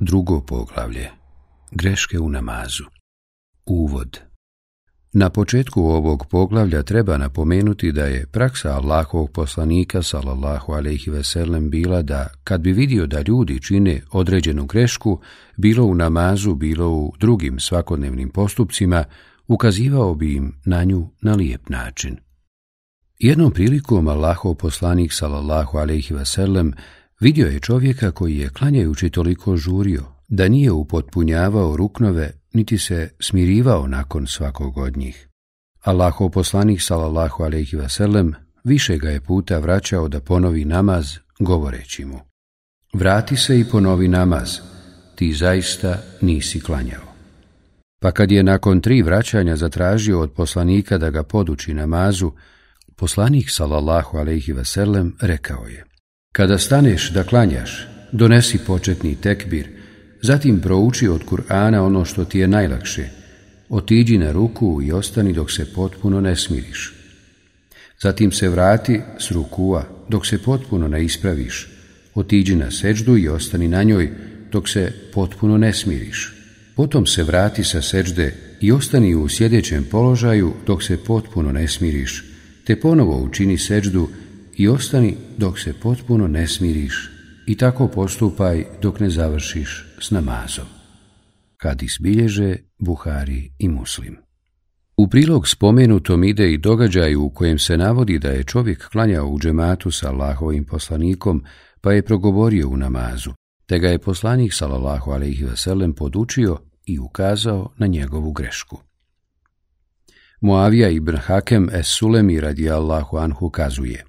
Drugo poglavlje. Greške u namazu. Uvod. Na početku ovog poglavlja treba napomenuti da je praksa Allahovog poslanika sallallahu alejhi ve sellem bila da kad bi vidio da ljudi čine određenu grešku, bilo u namazu, bilo u drugim svakodnevnim postupcima, ukazivao bi im na nju na lijep način. Jednom prilikom Allahov poslanik sallallahu alejhi ve sellem Vidio je čovjeka koji je klanjajući toliko žurio, da nije upotpunjavao ruknove, niti se smirivao nakon svakog od njih. Allaho poslanik salallahu alaihi vaselem više ga je puta vraćao da ponovi namaz, govoreći mu Vrati se i ponovi namaz, ti zaista nisi klanjao. Pa kad je nakon tri vraćanja zatražio od poslanika da ga poduči namazu, poslanik salallahu alaihi vaselem rekao je kada staneš da klanjaš, donesi početni tekbir, zatim prouči od Kur'ana ono što ti je najlakše, otiđi na ruku i ostani dok se potpuno ne smiriš. Zatim se vrati s rukua dok se potpuno ne ispraviš, otiđi na seđdu i ostani na njoj dok se potpuno ne smiriš. Potom se vrati sa seđde i ostani u sjedećem položaju dok se potpuno ne smiriš, te ponovo učini seđdu i ostani dok se potpuno ne smiriš i tako postupaj dok ne završiš s namazom. Kad isbilježe Buhari i Muslim. U prilog spomenutom ide i događaju u kojem se navodi da je čovjek klanjao u džematu sa Allahovim poslanikom, pa je progovorio u namazu, te ga je poslanik sallallahu alejhi ve podučio i ukazao na njegovu grešku. Muavija ibn Hakem es Sulemi radijallahu anhu kazuje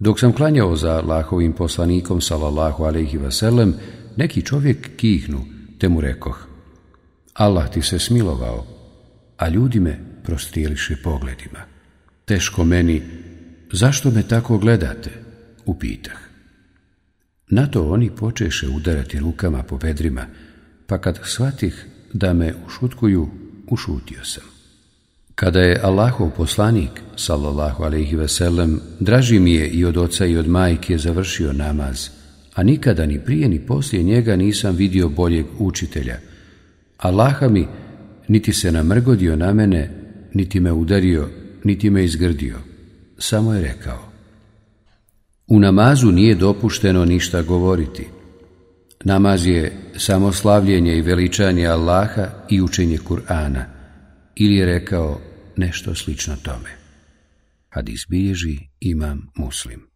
dok sam klanjao za Allahovim poslanikom, salallahu alaihi neki čovjek kihnu, te mu rekoh, Allah ti se smilovao, a ljudi me prostijeliše pogledima. Teško meni, zašto me tako gledate? Upitah. Na to oni počeše udarati rukama po vedrima, pa kad shvatih da me ušutkuju, ušutio sam. Kada je Allahov poslanik, sallallahu alaihi veselem, draži mi je i od oca i od majke završio namaz, a nikada ni prije ni poslije njega nisam vidio boljeg učitelja. Allaha mi niti se namrgodio na mene, niti me udario, niti me izgrdio. Samo je rekao, u namazu nije dopušteno ništa govoriti. Namaz je samo slavljenje i veličanje Allaha i učenje Kur'ana. Ili je rekao, nešto slično tome. Hadis bilježi imam muslim.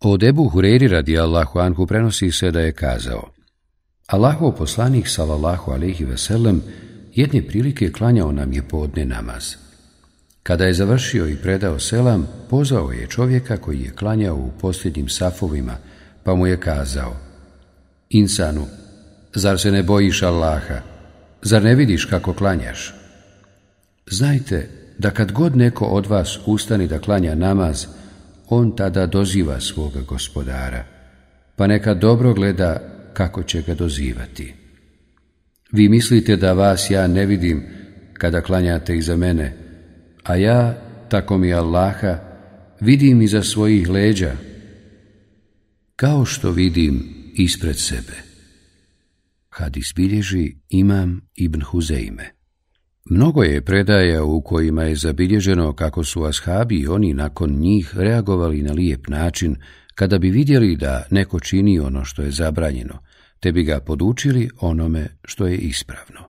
Od Ebu Hureri radi Allahu Anhu prenosi se da je kazao Allahu poslanik salallahu alaihi veselem jedne prilike klanjao nam je podne namaz. Kada je završio i predao selam, pozvao je čovjeka koji je klanjao u posljednjim safovima, pa mu je kazao Insanu, zar se ne bojiš Allaha? Zar ne vidiš kako klanjaš? Znajte da kad god neko od vas ustani da klanja namaz, on tada doziva svoga gospodara, pa neka dobro gleda kako će ga dozivati. Vi mislite da vas ja ne vidim kada klanjate iza mene, a ja, tako mi Allaha, vidim iza svojih leđa, kao što vidim ispred sebe. Hadis bilježi Imam Ibn Huzeime. Mnogo je predaja u kojima je zabilježeno kako su ashabi i oni nakon njih reagovali na lijep način kada bi vidjeli da neko čini ono što je zabranjeno, te bi ga podučili onome što je ispravno.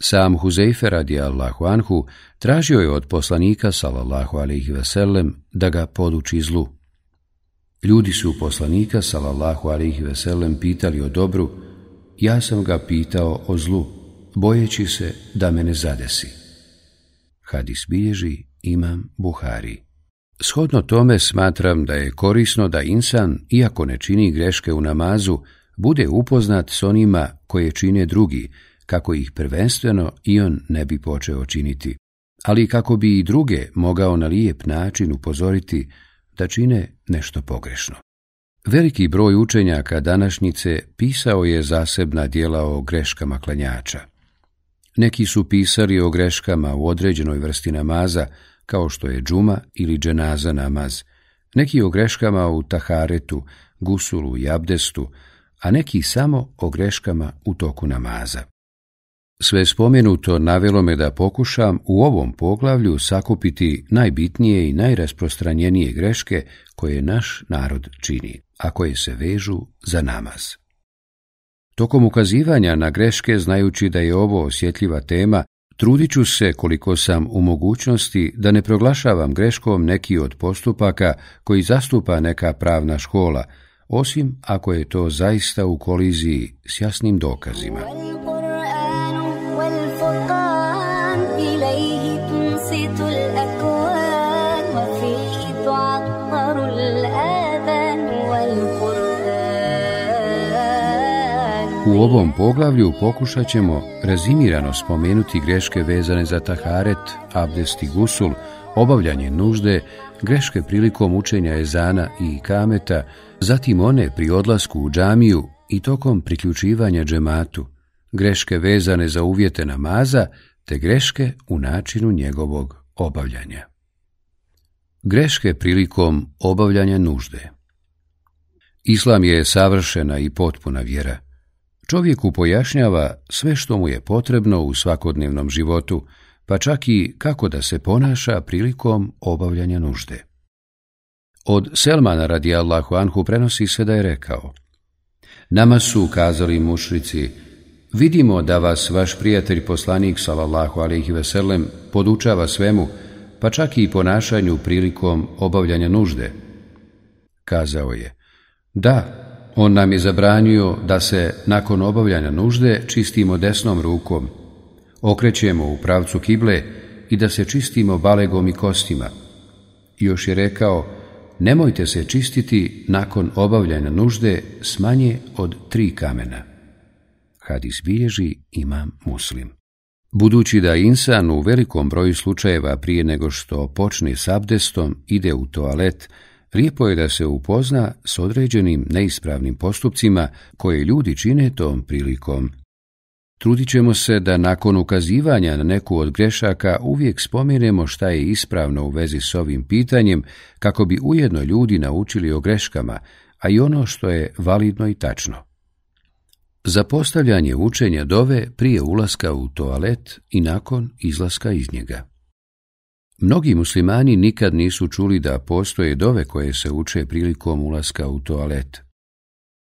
Sam Huzeyfe radi Allahu Anhu tražio je od poslanika sallallahu alaihi veselem da ga poduči zlu. Ljudi su poslanika sallallahu alaihi veselem pitali o dobru, ja sam ga pitao o zlu bojeći se da me ne zadesi. Hadis bilježi imam Buhari. Shodno tome smatram da je korisno da insan, iako ne čini greške u namazu, bude upoznat s onima koje čine drugi, kako ih prvenstveno i on ne bi počeo činiti, ali kako bi i druge mogao na lijep način upozoriti da čine nešto pogrešno. Veliki broj učenjaka današnjice pisao je zasebna dijela o greškama klanjača. Neki su pisali o greškama u određenoj vrsti namaza, kao što je džuma ili dženaza namaz, neki o greškama u taharetu, gusulu i abdestu, a neki samo o greškama u toku namaza. Sve spomenuto navelo me da pokušam u ovom poglavlju sakupiti najbitnije i najrasprostranjenije greške koje naš narod čini, a koje se vežu za namaz. Tokom ukazivanja na greške, znajući da je ovo osjetljiva tema, trudit ću se koliko sam u mogućnosti da ne proglašavam greškom neki od postupaka koji zastupa neka pravna škola, osim ako je to zaista u koliziji s jasnim dokazima. U ovom poglavlju pokušat ćemo rezimirano spomenuti greške vezane za taharet, abdest i gusul, obavljanje nužde, greške prilikom učenja ezana i kameta, zatim one pri odlasku u džamiju i tokom priključivanja džematu, greške vezane za uvjete namaza te greške u načinu njegovog obavljanja. Greške prilikom obavljanja nužde Islam je savršena i potpuna vjera čovjeku pojašnjava sve što mu je potrebno u svakodnevnom životu, pa čak i kako da se ponaša prilikom obavljanja nužde. Od Selmana radi Allahu Anhu prenosi se da je rekao Nama su ukazali mušrici, vidimo da vas vaš prijatelj poslanik salallahu alaihi veselem podučava svemu, pa čak i ponašanju prilikom obavljanja nužde. Kazao je, da, on nam je zabranio da se nakon obavljanja nužde čistimo desnom rukom, okrećemo u pravcu kible i da se čistimo balegom i kostima. još je rekao, nemojte se čistiti nakon obavljanja nužde s manje od tri kamena. Hadis bilježi imam muslim. Budući da insan u velikom broju slučajeva prije nego što počne s abdestom ide u toalet, Lijepo je da se upozna s određenim neispravnim postupcima koje ljudi čine tom prilikom. Trudit ćemo se da nakon ukazivanja na neku od grešaka uvijek spomenemo šta je ispravno u vezi s ovim pitanjem kako bi ujedno ljudi naučili o greškama, a i ono što je validno i tačno. Za postavljanje učenja dove prije ulaska u toalet i nakon izlaska iz njega. Mnogi muslimani nikad nisu čuli da postoje dove koje se uče prilikom ulaska u toalet.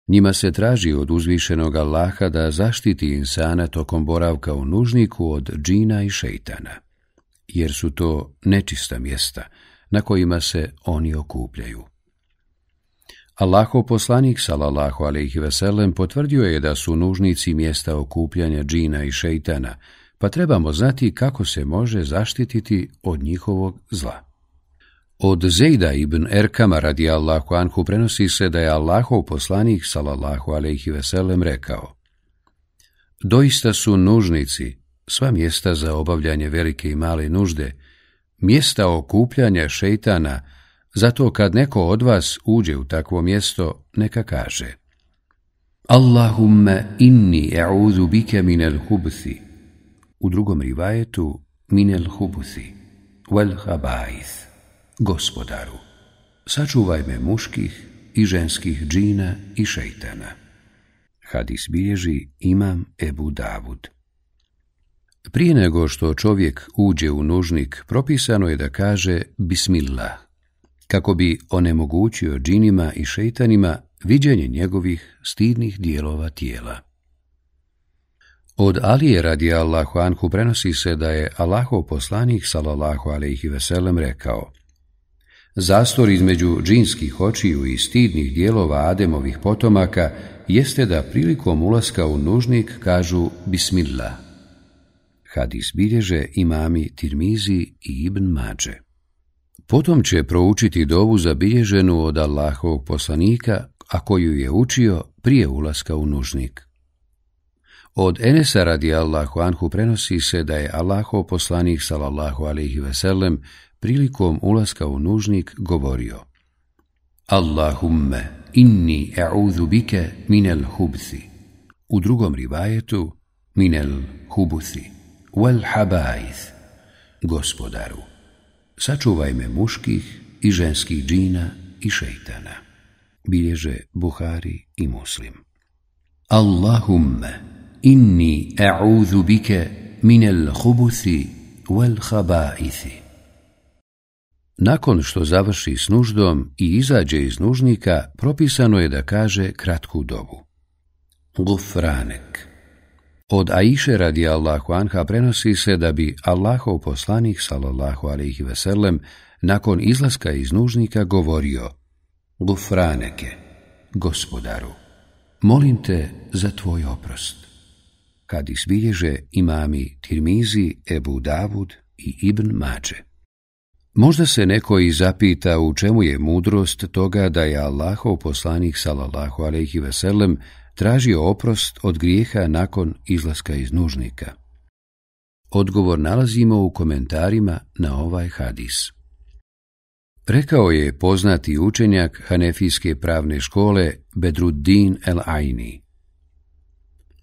Njima se traži od uzvišenog Allaha da zaštiti insana tokom boravka u nužniku od džina i šeitana, jer su to nečista mjesta na kojima se oni okupljaju. Allahov poslanik sallallahu alejhi potvrdio je da su nužnici mjesta okupljanja džina i šeitana, pa trebamo znati kako se može zaštititi od njihovog zla. Od Zejda ibn Erkama radi Allahu Anhu prenosi se da je Allahov poslanik salallahu alaihi veselem rekao Doista su nužnici, sva mjesta za obavljanje velike i male nužde, mjesta okupljanja šeitana, zato kad neko od vas uđe u takvo mjesto, neka kaže Allahumma inni e'udhu bike minel hubthi, u drugom rivajetu minel hubusi, vel habais, gospodaru, sačuvaj me muških i ženskih džina i šeitana. Hadis bilježi imam Ebu Davud. Prije nego što čovjek uđe u nužnik, propisano je da kaže Bismillah, kako bi onemogućio džinima i šejtanima viđenje njegovih stidnih dijelova tijela. Od Alije radi Allahu Anhu prenosi se da je Allahov poslanik salallahu alaihi veselem rekao Zastor između džinskih očiju i stidnih dijelova Ademovih potomaka jeste da prilikom ulaska u nužnik kažu Bismillah. Hadis bilježe imami Tirmizi i Ibn Mađe. Potom će proučiti dovu zabilježenu od Allahovog poslanika, a koju je učio prije ulaska u nužnik. Od Enesa radi Allahu Anhu prenosi se da je Allahov poslanik salallahu alaihi veselem prilikom ulaska u nužnik govorio Allahumme inni e'udhu bike minel hubzi. U drugom ribajetu minel hubuthi wal habaith. Gospodaru, sačuvaj me muških i ženskih džina i šeitana. Bilježe Buhari i Muslim. Allahumme إني أعوذ Minel من الخبث والخبائث Nakon što završi s nuždom i izađe iz nužnika, propisano je da kaže kratku dobu. Gufranek Od Aiše radi Allahu Anha prenosi se da bi Allahov poslanik, salallahu alaihi veselem, nakon izlaska iz nužnika govorio Gufraneke, gospodaru, molim te za tvoj oprost kad izbilježe imami Tirmizi, Ebu Davud i Ibn Mađe. Možda se neko i zapita u čemu je mudrost toga da je Allahov poslanik sallallahu alejhi ve tražio oprost od grijeha nakon izlaska iz nužnika. Odgovor nalazimo u komentarima na ovaj hadis. Rekao je poznati učenjak Hanefijske pravne škole Bedruddin El ajni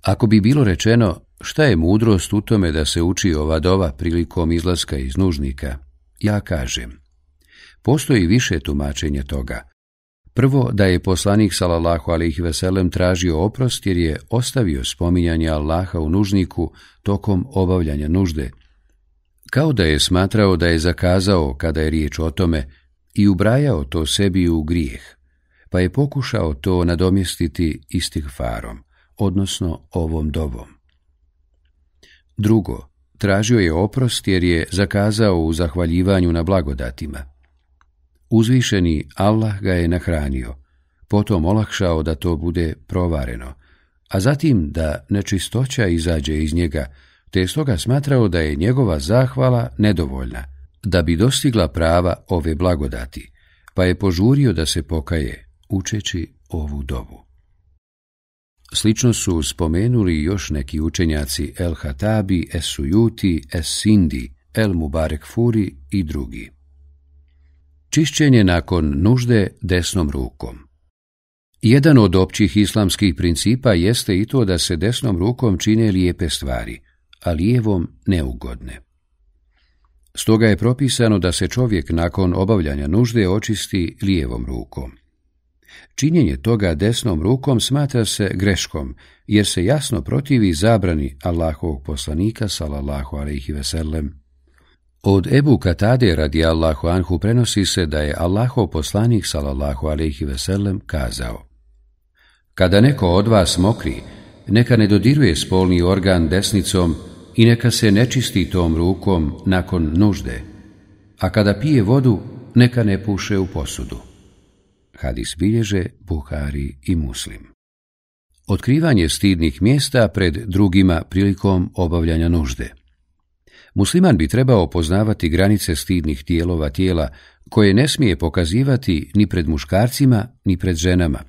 ako bi bilo rečeno šta je mudrost u tome da se uči ova dova prilikom izlaska iz nužnika, ja kažem. Postoji više tumačenja toga. Prvo, da je poslanik salallahu alaihi veselem tražio oprost jer je ostavio spominjanje Allaha u nužniku tokom obavljanja nužde, kao da je smatrao da je zakazao kada je riječ o tome i ubrajao to sebi u grijeh, pa je pokušao to nadomjestiti farom odnosno ovom dobom. Drugo, tražio je oprost jer je zakazao u zahvaljivanju na blagodatima. Uzvišeni Allah ga je nahranio, potom olakšao da to bude provareno, a zatim da nečistoća izađe iz njega, te je stoga smatrao da je njegova zahvala nedovoljna, da bi dostigla prava ove blagodati, pa je požurio da se pokaje, učeći ovu dobu. Slično su spomenuli još neki učenjaci El Hatabi, Es Sujuti, Es Sindi, El Mubarek Furi i drugi. Čišćenje nakon nužde desnom rukom Jedan od općih islamskih principa jeste i to da se desnom rukom čine lijepe stvari, a lijevom neugodne. Stoga je propisano da se čovjek nakon obavljanja nužde očisti lijevom rukom – Činjenje toga desnom rukom smatra se greškom, jer se jasno protivi zabrani Allahovog poslanika, salallahu alaihi veselem. Od Ebu Katade radi Allahu Anhu prenosi se da je Allahov poslanik, salallahu alaihi veselem, kazao Kada neko od vas mokri, neka ne dodiruje spolni organ desnicom i neka se ne čisti tom rukom nakon nužde, a kada pije vodu, neka ne puše u posudu. Hadis bilježe Buhari i Muslim. Otkrivanje stidnih mjesta pred drugima prilikom obavljanja nužde. Musliman bi trebao poznavati granice stidnih dijelova tijela koje ne smije pokazivati ni pred muškarcima ni pred ženama.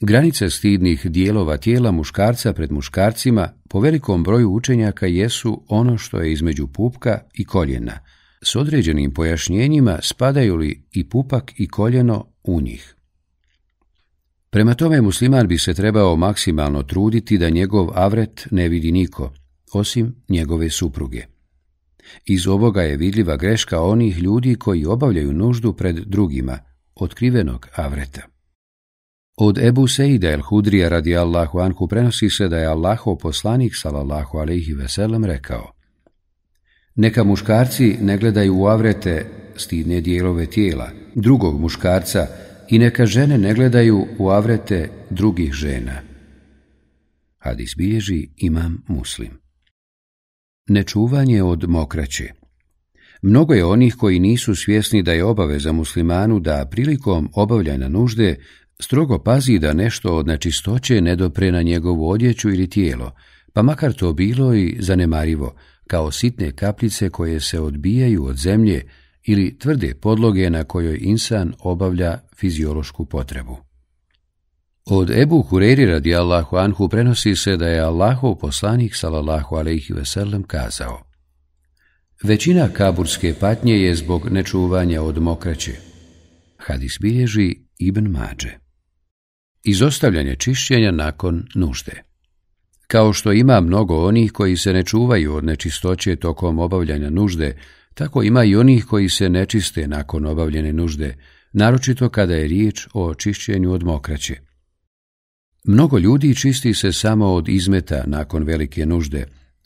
Granice stidnih dijelova tijela muškarca pred muškarcima po velikom broju učenjaka jesu ono što je između pupka i koljena. S određenim pojašnjenjima spadaju li i pupak i koljeno u njih. Prema tome musliman bi se trebao maksimalno truditi da njegov avret ne vidi niko, osim njegove supruge. Iz ovoga je vidljiva greška onih ljudi koji obavljaju nuždu pred drugima, otkrivenog avreta. Od Ebu Seida el-Hudrija radi Allahu Anhu prenosi se da je Allahov poslanik salallahu alaihi veselem rekao Neka muškarci ne gledaju u avrete stidne dijelove tijela, drugog muškarca i neka žene ne gledaju u avrete drugih žena. Hadis bilježi imam muslim. Nečuvanje od mokraće Mnogo je onih koji nisu svjesni da je obaveza muslimanu da prilikom obavljanja nužde strogo pazi da nešto od nečistoće ne dopre na njegovu odjeću ili tijelo, pa makar to bilo i zanemarivo, kao sitne kapljice koje se odbijaju od zemlje, ili tvrde podloge na kojoj insan obavlja fiziološku potrebu. Od Ebu Hureri radi Allahu Anhu prenosi se da je Allahov poslanik salallahu alaihi veselem kazao Većina kaburske patnje je zbog nečuvanja od mokraće. Hadis bilježi Ibn Mađe. Izostavljanje čišćenja nakon nužde. Kao što ima mnogo onih koji se ne čuvaju od nečistoće tokom obavljanja nužde, tako ima i onih koji se ne čiste nakon obavljene nužde, naročito kada je riječ o čišćenju od mokraće. Mnogo ljudi čisti se samo od izmeta nakon velike nužde,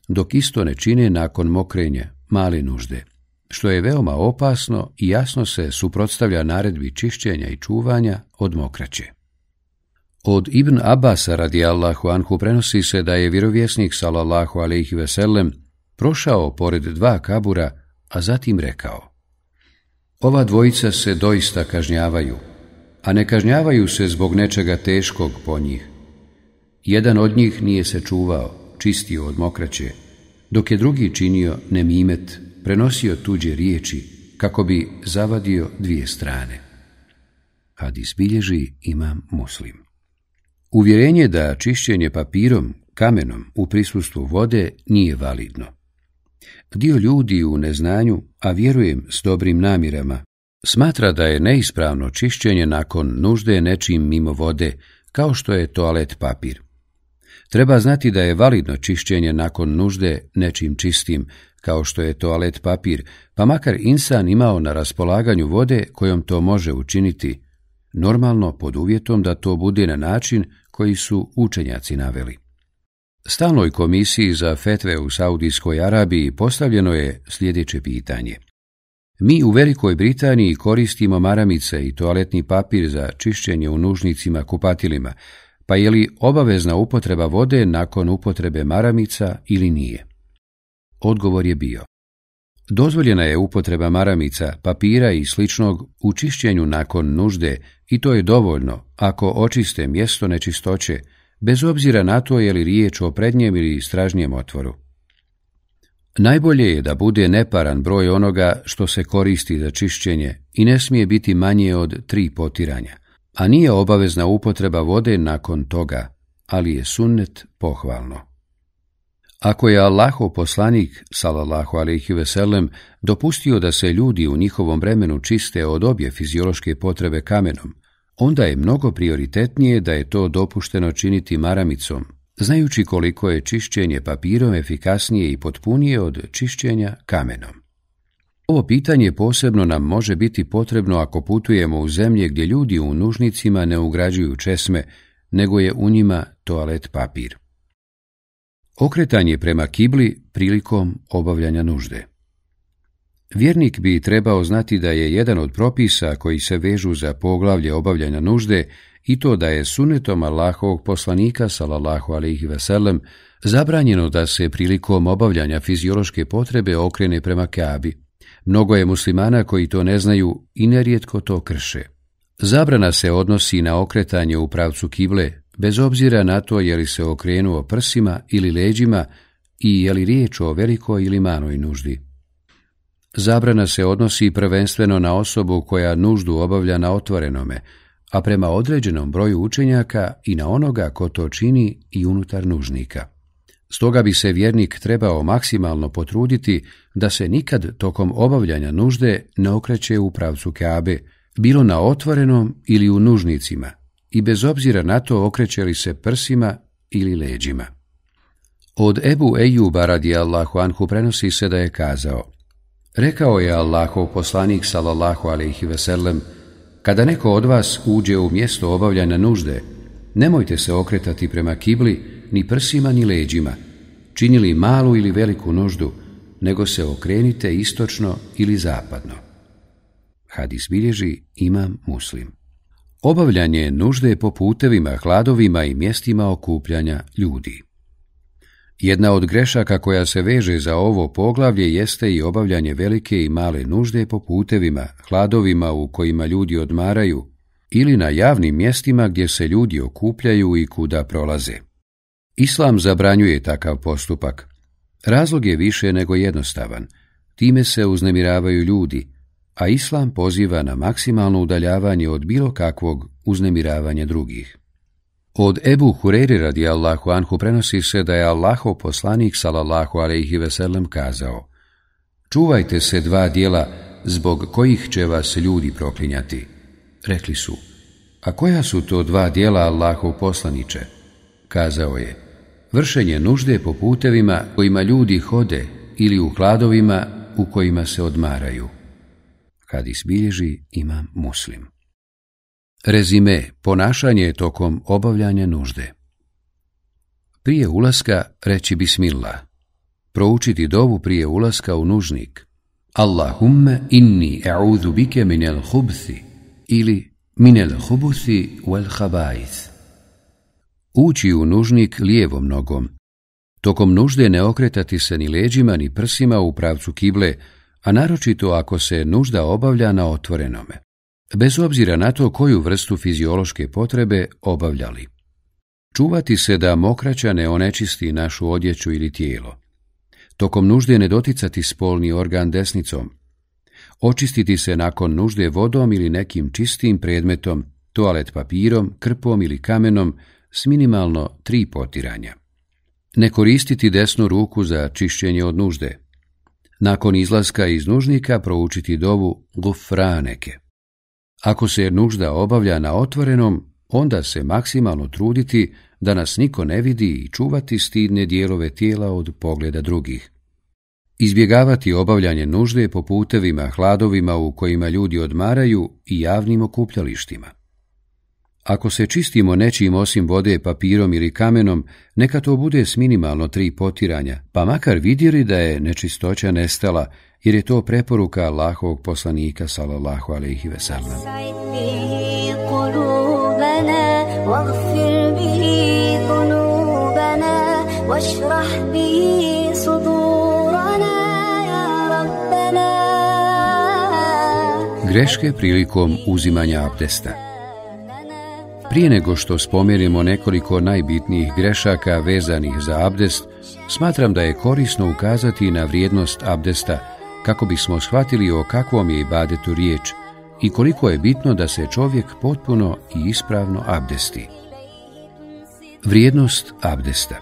dok isto ne čine nakon mokrenja, male nužde, što je veoma opasno i jasno se suprotstavlja naredbi čišćenja i čuvanja od mokraće. Od Ibn Abasa Allahu anhu prenosi se da je vjerovjesnik sallallahu alaihi veselem prošao pored dva kabura a zatim rekao Ova dvojica se doista kažnjavaju, a ne kažnjavaju se zbog nečega teškog po njih. Jedan od njih nije se čuvao, čistio od mokraće, dok je drugi činio nemimet, prenosio tuđe riječi, kako bi zavadio dvije strane. Hadis bilježi imam muslim. Uvjerenje da čišćenje papirom, kamenom u prisustvu vode nije validno. Dio ljudi u neznanju, a vjerujem s dobrim namjerama, smatra da je neispravno čišćenje nakon nužde nečim mimo vode, kao što je toalet papir. Treba znati da je validno čišćenje nakon nužde nečim čistim, kao što je toalet papir, pa makar insan imao na raspolaganju vode kojom to može učiniti, normalno pod uvjetom da to bude na način koji su učenjaci naveli. Stalnoj komisiji za fetve u Saudijskoj Arabiji postavljeno je sljedeće pitanje. Mi u Velikoj Britaniji koristimo maramice i toaletni papir za čišćenje u nužnicima kupatilima, pa je li obavezna upotreba vode nakon upotrebe maramica ili nije? Odgovor je bio. Dozvoljena je upotreba maramica, papira i sličnog u čišćenju nakon nužde i to je dovoljno ako očiste mjesto nečistoće, bez obzira na to je li riječ o prednjem ili stražnjem otvoru. Najbolje je da bude neparan broj onoga što se koristi za čišćenje i ne smije biti manje od tri potiranja, a nije obavezna upotreba vode nakon toga, ali je sunnet pohvalno. Ako je Allahov poslanik, salallahu alaihi veselem, dopustio da se ljudi u njihovom vremenu čiste od obje fiziološke potrebe kamenom, onda je mnogo prioritetnije da je to dopušteno činiti maramicom, znajući koliko je čišćenje papirom efikasnije i potpunije od čišćenja kamenom. Ovo pitanje posebno nam može biti potrebno ako putujemo u zemlje gdje ljudi u nužnicima ne ugrađuju česme, nego je u njima toalet papir. Okretanje prema kibli prilikom obavljanja nužde. Vjernik bi trebao znati da je jedan od propisa koji se vežu za poglavlje obavljanja nužde i to da je sunetom Allahovog poslanika sallallahu alejhi ve zabranjeno da se prilikom obavljanja fiziološke potrebe okrene prema Kabi. Mnogo je muslimana koji to ne znaju i nerijetko to krše. Zabrana se odnosi na okretanje u pravcu kible, bez obzira na to je li se okrenuo prsima ili leđima i je li riječ o velikoj ili manoj nuždi. Zabrana se odnosi prvenstveno na osobu koja nuždu obavlja na otvorenome, a prema određenom broju učenjaka i na onoga ko to čini i unutar nužnika. Stoga bi se vjernik trebao maksimalno potruditi da se nikad tokom obavljanja nužde ne okreće u pravcu Kabe, bilo na otvorenom ili u nužnicima, i bez obzira na to okreće li se prsima ili leđima. Od Ebu Ejuba radi Allahu Anhu prenosi se da je kazao Rekao je Allahov poslanik sallallahu alaihi sellem kada neko od vas uđe u mjesto obavljanja nužde, nemojte se okretati prema kibli, ni prsima, ni leđima, činili malu ili veliku nuždu, nego se okrenite istočno ili zapadno. Hadis bilježi imam muslim. Obavljanje nužde po putevima, hladovima i mjestima okupljanja ljudi. Jedna od grešaka koja se veže za ovo poglavlje jeste i obavljanje velike i male nužde po putevima, hladovima u kojima ljudi odmaraju ili na javnim mjestima gdje se ljudi okupljaju i kuda prolaze. Islam zabranjuje takav postupak. Razlog je više nego jednostavan. Time se uznemiravaju ljudi, a Islam poziva na maksimalno udaljavanje od bilo kakvog uznemiravanja drugih. Od Ebu Hureri radi Allahu Anhu prenosi se da je Allaho poslanik salallahu alaihi veselem kazao Čuvajte se dva dijela zbog kojih će vas ljudi proklinjati. Rekli su, a koja su to dva dijela Allahov poslaniče? Kazao je, vršenje nužde po putevima kojima ljudi hode ili u hladovima u kojima se odmaraju. Kad isbilježi ima muslim. Rezime, ponašanje tokom obavljanja nužde. Prije ulaska reći bismillah. Proučiti dovu prije ulaska u nužnik. Allahumme inni e'udhu bike minel hubthi ili minel hubuthi wal habaith Ući u nužnik lijevom nogom. Tokom nužde ne okretati se ni leđima ni prsima u pravcu kible, a naročito ako se nužda obavlja na otvorenome bez obzira na to koju vrstu fiziološke potrebe obavljali. Čuvati se da mokraća ne onečisti našu odjeću ili tijelo. Tokom nužde ne doticati spolni organ desnicom. Očistiti se nakon nužde vodom ili nekim čistim predmetom, toalet papirom, krpom ili kamenom s minimalno tri potiranja. Ne koristiti desnu ruku za čišćenje od nužde. Nakon izlaska iz nužnika proučiti dovu gufraneke. Ako se nužda obavlja na otvorenom, onda se maksimalno truditi da nas niko ne vidi i čuvati stidne dijelove tijela od pogleda drugih. Izbjegavati obavljanje nužde po putevima, hladovima u kojima ljudi odmaraju i javnim okupljalištima. Ako se čistimo nečim osim vode, papirom ili kamenom, neka to bude s minimalno tri potiranja, pa makar vidjeli da je nečistoća nestala jer je to preporuka Allahovog poslanika sallallahu alejhi ve sellem. Greške prilikom uzimanja abdesta. Prije nego što spomenemo nekoliko najbitnijih grešaka vezanih za abdest, smatram da je korisno ukazati na vrijednost abdesta kako bismo shvatili o kakvom je ibadetu riječ i koliko je bitno da se čovjek potpuno i ispravno abdesti. Vrijednost abdesta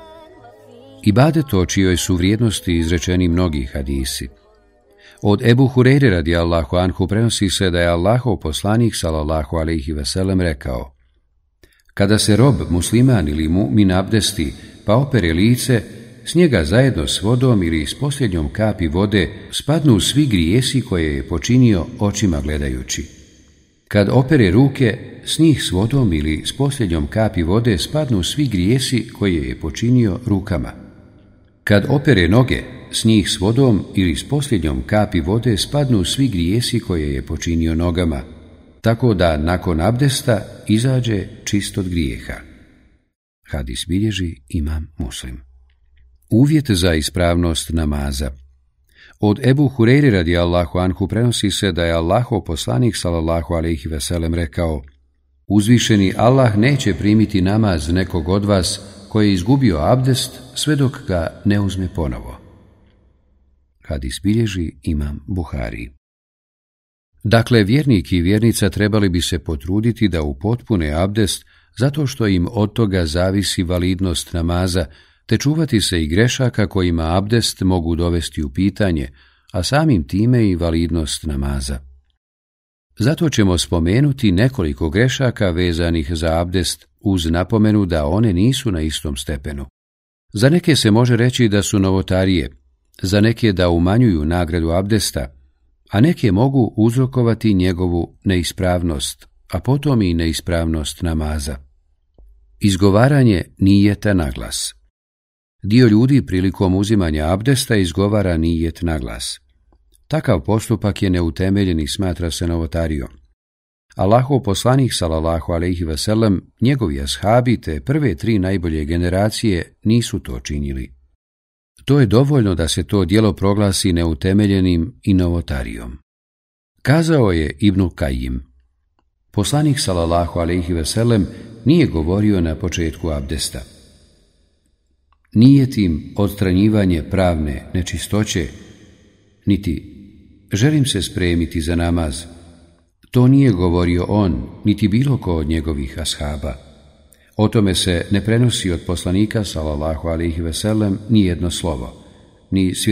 Ibadet o čijoj su vrijednosti izrečeni mnogi hadisi. Od Ebu Hureyre radi Allahu Anhu prenosi se da je Allahov poslanik salallahu alaihi veselem rekao Kada se rob musliman ili mu'min abdesti pa opere lice, s njega zajedno s vodom ili s posljednjom kapi vode spadnu svi grijesi koje je počinio očima gledajući. Kad opere ruke, s njih s vodom ili s posljednjom kapi vode spadnu svi grijesi koje je počinio rukama. Kad opere noge, s njih s vodom ili s posljednjom kapi vode spadnu svi grijesi koje je počinio nogama, tako da nakon abdesta izađe čist od grijeha. Hadis bilježi imam muslim. Uvjet za ispravnost namaza Od Ebu Hureyri radi Allahu Anhu prenosi se da je Allaho poslanik sallallahu alaihi veselem rekao Uzvišeni Allah neće primiti namaz nekog od vas koji je izgubio abdest sve dok ga ne uzme ponovo. Kad bilježi imam Buhari. Dakle, vjernik i vjernica trebali bi se potruditi da upotpune abdest zato što im od toga zavisi validnost namaza, te čuvati se i grešaka kojima abdest mogu dovesti u pitanje, a samim time i validnost namaza. Zato ćemo spomenuti nekoliko grešaka vezanih za abdest uz napomenu da one nisu na istom stepenu. Za neke se može reći da su novotarije, za neke da umanjuju nagradu abdesta, a neke mogu uzrokovati njegovu neispravnost, a potom i neispravnost namaza. Izgovaranje nije ta naglas. Dio ljudi prilikom uzimanja abdesta izgovara nijet na glas. Takav postupak je neutemeljen i smatra se novotarijom. Allahov poslanik salallahu alaihi veselem, njegovi ashabi te prve tri najbolje generacije nisu to činili. To je dovoljno da se to djelo proglasi neutemeljenim i novotarijom. Kazao je Ibnu Kajim. Poslanik salallahu alaihi veselem nije govorio na početku abdesta. Nije tim odstranjivanje pravne nečistoće, niti želim se spremiti za namaz. To nije govorio on, niti bilo ko od njegovih ashaba. O tome se ne prenosi od poslanika, salallahu alihi veselem, ni jedno slovo, ni s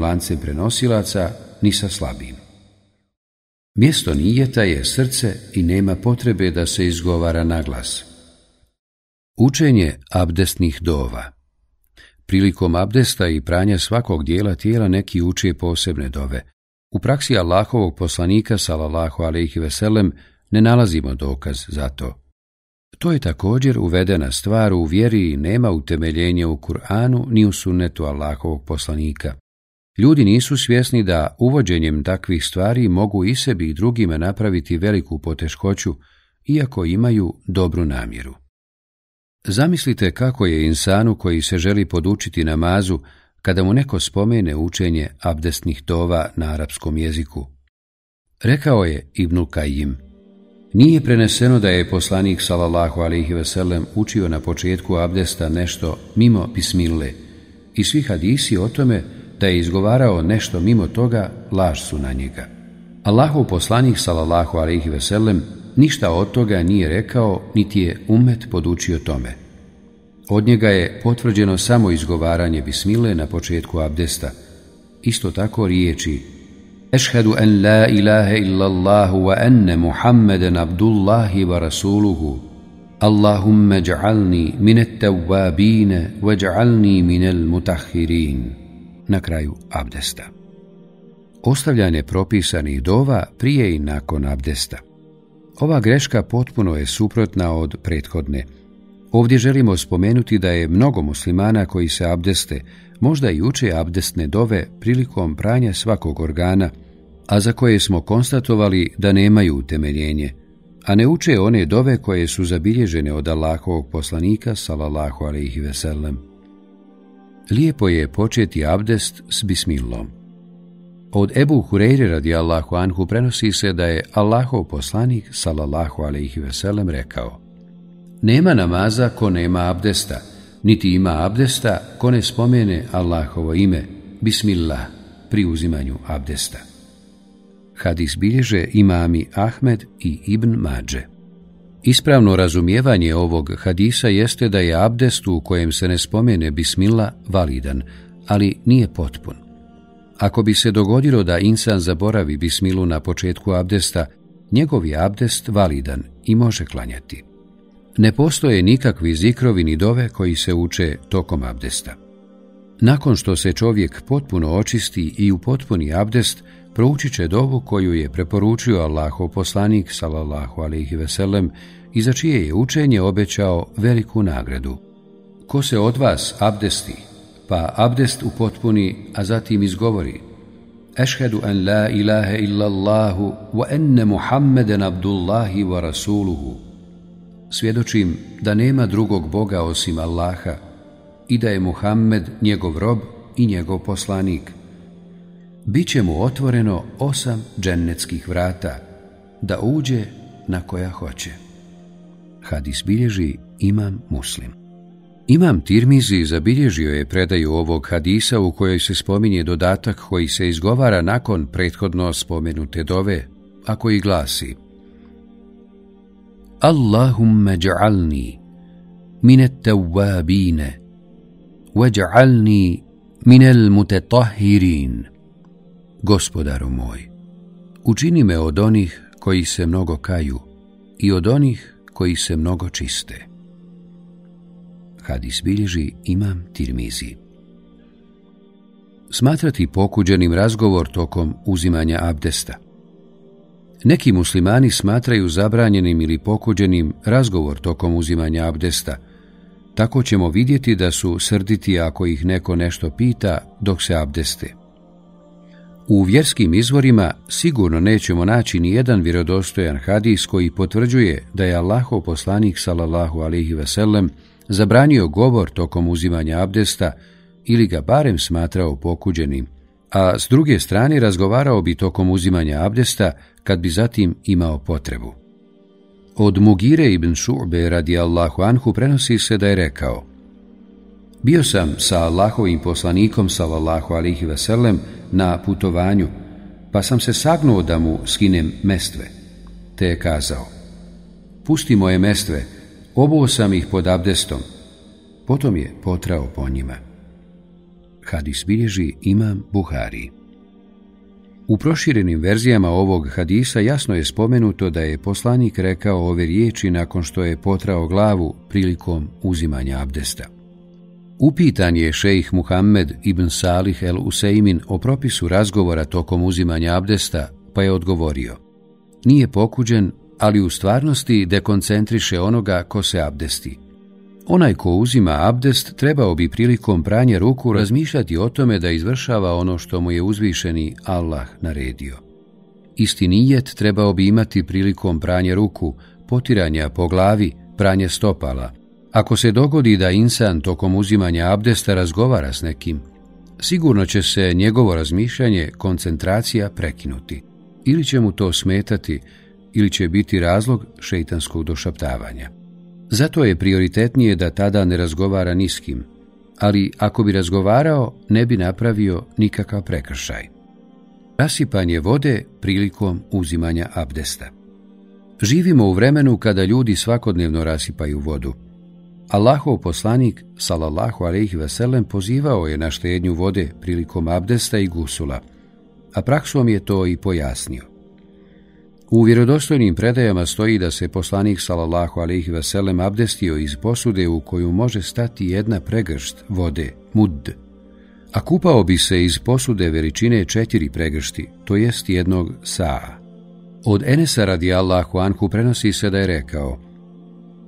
lancem prenosilaca, ni sa slabim. Mjesto nijeta je srce i nema potrebe da se izgovara na glas. Učenje abdesnih dova Prilikom abdesta i pranja svakog dijela tijela neki uče posebne dove. U praksi Allahovog poslanika, salallahu alaihi veselem, ne nalazimo dokaz za to. To je također uvedena stvar u vjeri i nema utemeljenja u Kur'anu ni u sunnetu Allahovog poslanika. Ljudi nisu svjesni da uvođenjem takvih stvari mogu i sebi i drugima napraviti veliku poteškoću, iako imaju dobru namjeru. Zamislite kako je insanu koji se želi podučiti namazu kada mu neko spomene učenje abdestnih tova na arapskom jeziku. Rekao je ka Kajim. Nije preneseno da je poslanik sallallahu alaihi veselem učio na početku abdesta nešto mimo pismile i svi hadisi o tome da je izgovarao nešto mimo toga laž su na njega. Allahu poslanik sallallahu alaihi veselem ništa od toga nije rekao, niti je umet podučio tome. Od njega je potvrđeno samo izgovaranje bismile na početku abdesta. Isto tako riječi Ešhedu en la ilaha illallahu wa enne Muhammeden abdullahi wa rasuluhu. Allahumme dja'alni minet tawabine wa dja'alni minel mutahirin. Na kraju abdesta. Ostavljanje propisanih dova prije i nakon abdesta. Ova greška potpuno je suprotna od prethodne. Ovdje želimo spomenuti da je mnogo muslimana koji se abdeste, možda i uče abdestne dove prilikom pranja svakog organa, a za koje smo konstatovali da nemaju utemeljenje, a ne uče one dove koje su zabilježene od Allahovog poslanika, salallahu alaihi veselem. Lijepo je početi abdest s bismilom. Od Ebu Hureyre radijallahu anhu prenosi se da je Allahov poslanik salallahu alaihi veselem rekao Nema namaza ko nema abdesta, niti ima abdesta ko ne spomene Allahovo ime, bismillah, pri uzimanju abdesta. Hadis bilježe imami Ahmed i Ibn Mađe. Ispravno razumijevanje ovog hadisa jeste da je abdest u kojem se ne spomene bismillah validan, ali nije potpun. Ako bi se dogodilo da insan zaboravi bismilu na početku abdesta, njegov je abdest validan i može klanjati. Ne postoje nikakvi zikrovi ni dove koji se uče tokom abdesta. Nakon što se čovjek potpuno očisti i u potpuni abdest, proučit će dovu koju je preporučio Allahov poslanik salallahu alaihi veselem, i za čije je učenje obećao veliku nagradu. Ko se od vas abdesti, pa abdest upotpuni, a zatim izgovori Ešhedu en la wa Muhammeden abdullahi wa rasuluhu. Svjedočim da nema drugog Boga osim Allaha i da je Muhammed njegov rob i njegov poslanik. Biće mu otvoreno osam džennetskih vrata, da uđe na koja hoće. Hadis bilježi imam muslim. Imam Tirmizi zabilježio je predaju ovog hadisa u kojoj se spominje dodatak koji se izgovara nakon prethodno spomenute dove, a koji glasi Allahumma ja'alni minet tawabine waj'alni minel mutetahirin Gospodaru moj, učini me od onih koji se mnogo kaju i od onih koji se mnogo čiste. Hadis bilježi imam Tirmizi. Smatrati pokuđenim razgovor tokom uzimanja abdesta. Neki muslimani smatraju zabranjenim ili pokuđenim razgovor tokom uzimanja abdesta. Tako ćemo vidjeti da su srditi ako ih neko nešto pita dok se abdeste. U vjerskim izvorima sigurno nećemo naći ni jedan vjerodostojan hadis koji potvrđuje da je Allahov poslanik sallallahu alejhi ve sellem zabranio govor tokom uzimanja abdesta ili ga barem smatrao pokuđenim, a s druge strane razgovarao bi tokom uzimanja abdesta kad bi zatim imao potrebu. Od Mugire ibn Šu'be radi Allahu Anhu prenosi se da je rekao Bio sam sa Allahovim poslanikom sallallahu alihi veselem na putovanju, pa sam se sagnuo da mu skinem mestve, te je kazao Pusti moje mestve, obuo sam ih pod abdestom. Potom je potrao po njima. Hadis bilježi Imam Buhari. U proširenim verzijama ovog hadisa jasno je spomenuto da je poslanik rekao ove riječi nakon što je potrao glavu prilikom uzimanja abdesta. Upitan je šejih Muhammed ibn Salih el Useimin o propisu razgovora tokom uzimanja abdesta, pa je odgovorio. Nije pokuđen ali u stvarnosti dekoncentriše onoga ko se abdesti. Onaj ko uzima abdest trebao bi prilikom pranje ruku razmišljati o tome da izvršava ono što mu je uzvišeni Allah naredio. Isti nijet trebao bi imati prilikom pranje ruku, potiranja po glavi, pranje stopala. Ako se dogodi da insan tokom uzimanja abdesta razgovara s nekim, sigurno će se njegovo razmišljanje, koncentracija prekinuti. Ili će mu to smetati, ili će biti razlog šeitanskog došaptavanja. Zato je prioritetnije da tada ne razgovara ni s kim, ali ako bi razgovarao ne bi napravio nikakav prekršaj. Rasipanje vode prilikom uzimanja abdesta. Živimo u vremenu kada ljudi svakodnevno rasipaju vodu. Allahov poslanik, salallahu alaihi veselem, pozivao je na štednju vode prilikom abdesta i gusula, a praksom je to i pojasnio. U vjerodostojnim predajama stoji da se poslanik salallahu alaihi veselem abdestio iz posude u koju može stati jedna pregršt vode, mud. A kupao bi se iz posude veličine četiri pregršti, to jest jednog saa. Od Enesa radi Allahu Anhu prenosi se da je rekao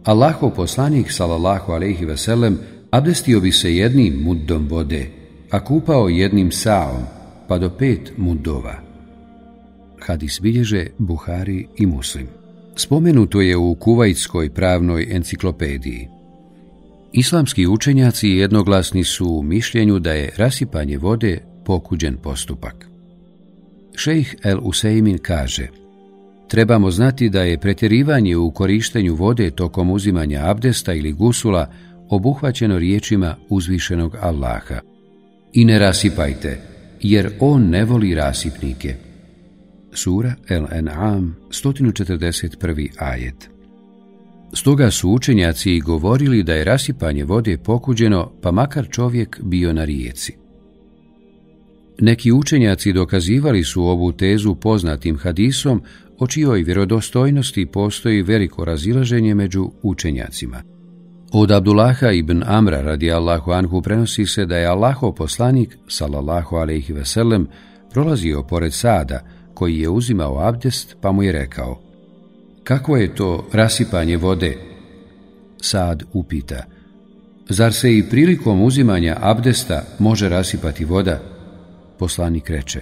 Allahov poslanik salallahu alaihi veselem abdestio bi se jednim muddom vode, a kupao jednim saom, pa do pet mudova hadis bilježe Buhari i Muslim. Spomenuto je u Kuvajtskoj pravnoj enciklopediji. Islamski učenjaci jednoglasni su u mišljenju da je rasipanje vode pokuđen postupak. Šejh El Useimin kaže Trebamo znati da je pretjerivanje u korištenju vode tokom uzimanja abdesta ili gusula obuhvaćeno riječima uzvišenog Allaha. I ne rasipajte, jer on ne voli rasipnike. Sura el anam 141. ajet. Stoga su učenjaci i govorili da je rasipanje vode pokuđeno, pa makar čovjek bio na rijeci. Neki učenjaci dokazivali su ovu tezu poznatim hadisom, o čijoj vjerodostojnosti postoji veliko razilaženje među učenjacima. Od Abdullaha ibn Amra Allahu anhu prenosi se da je Allaho poslanik, salallahu alaihi veselem, prolazio pored sada, koji je uzimao abdest, pa mu je rekao Kako je to rasipanje vode? Sad upita Zar se i prilikom uzimanja abdesta može rasipati voda? Poslanik reče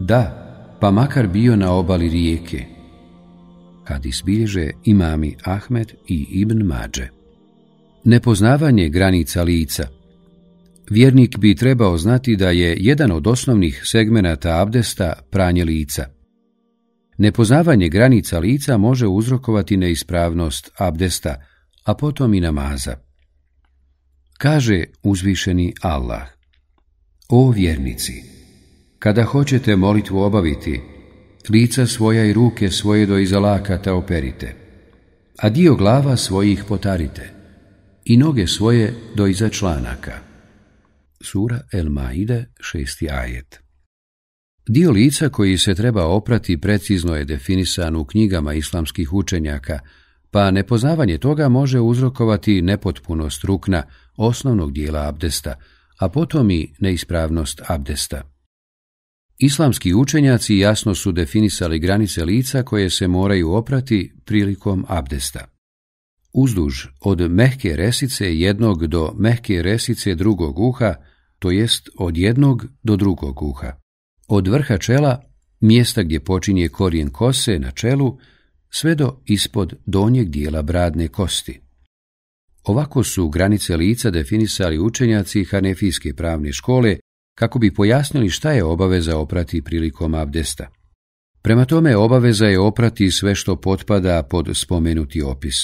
Da, pa makar bio na obali rijeke. Kad isbilježe imami Ahmed i Ibn Mađe. Nepoznavanje granica lica – Vjernik bi trebao znati da je jedan od osnovnih segmenata abdesta pranje lica. Nepoznavanje granica lica može uzrokovati neispravnost abdesta, a potom i namaza. Kaže uzvišeni Allah, O vjernici, kada hoćete molitvu obaviti, lica svoja i ruke svoje do iza operite, a dio glava svojih potarite i noge svoje do iza članaka Sura El Maide, šesti ajet. Dio lica koji se treba oprati precizno je definisan u knjigama islamskih učenjaka, pa nepoznavanje toga može uzrokovati nepotpunost rukna, osnovnog dijela abdesta, a potom i neispravnost abdesta. Islamski učenjaci jasno su definisali granice lica koje se moraju oprati prilikom abdesta. Uzduž od mehke resice jednog do mehke resice drugog uha to jest od jednog do drugog uha. Od vrha čela, mjesta gdje počinje korijen kose na čelu, sve do ispod donjeg dijela bradne kosti. Ovako su granice lica definisali učenjaci Hanefijske pravne škole kako bi pojasnili šta je obaveza oprati prilikom abdesta. Prema tome obaveza je oprati sve što potpada pod spomenuti opis.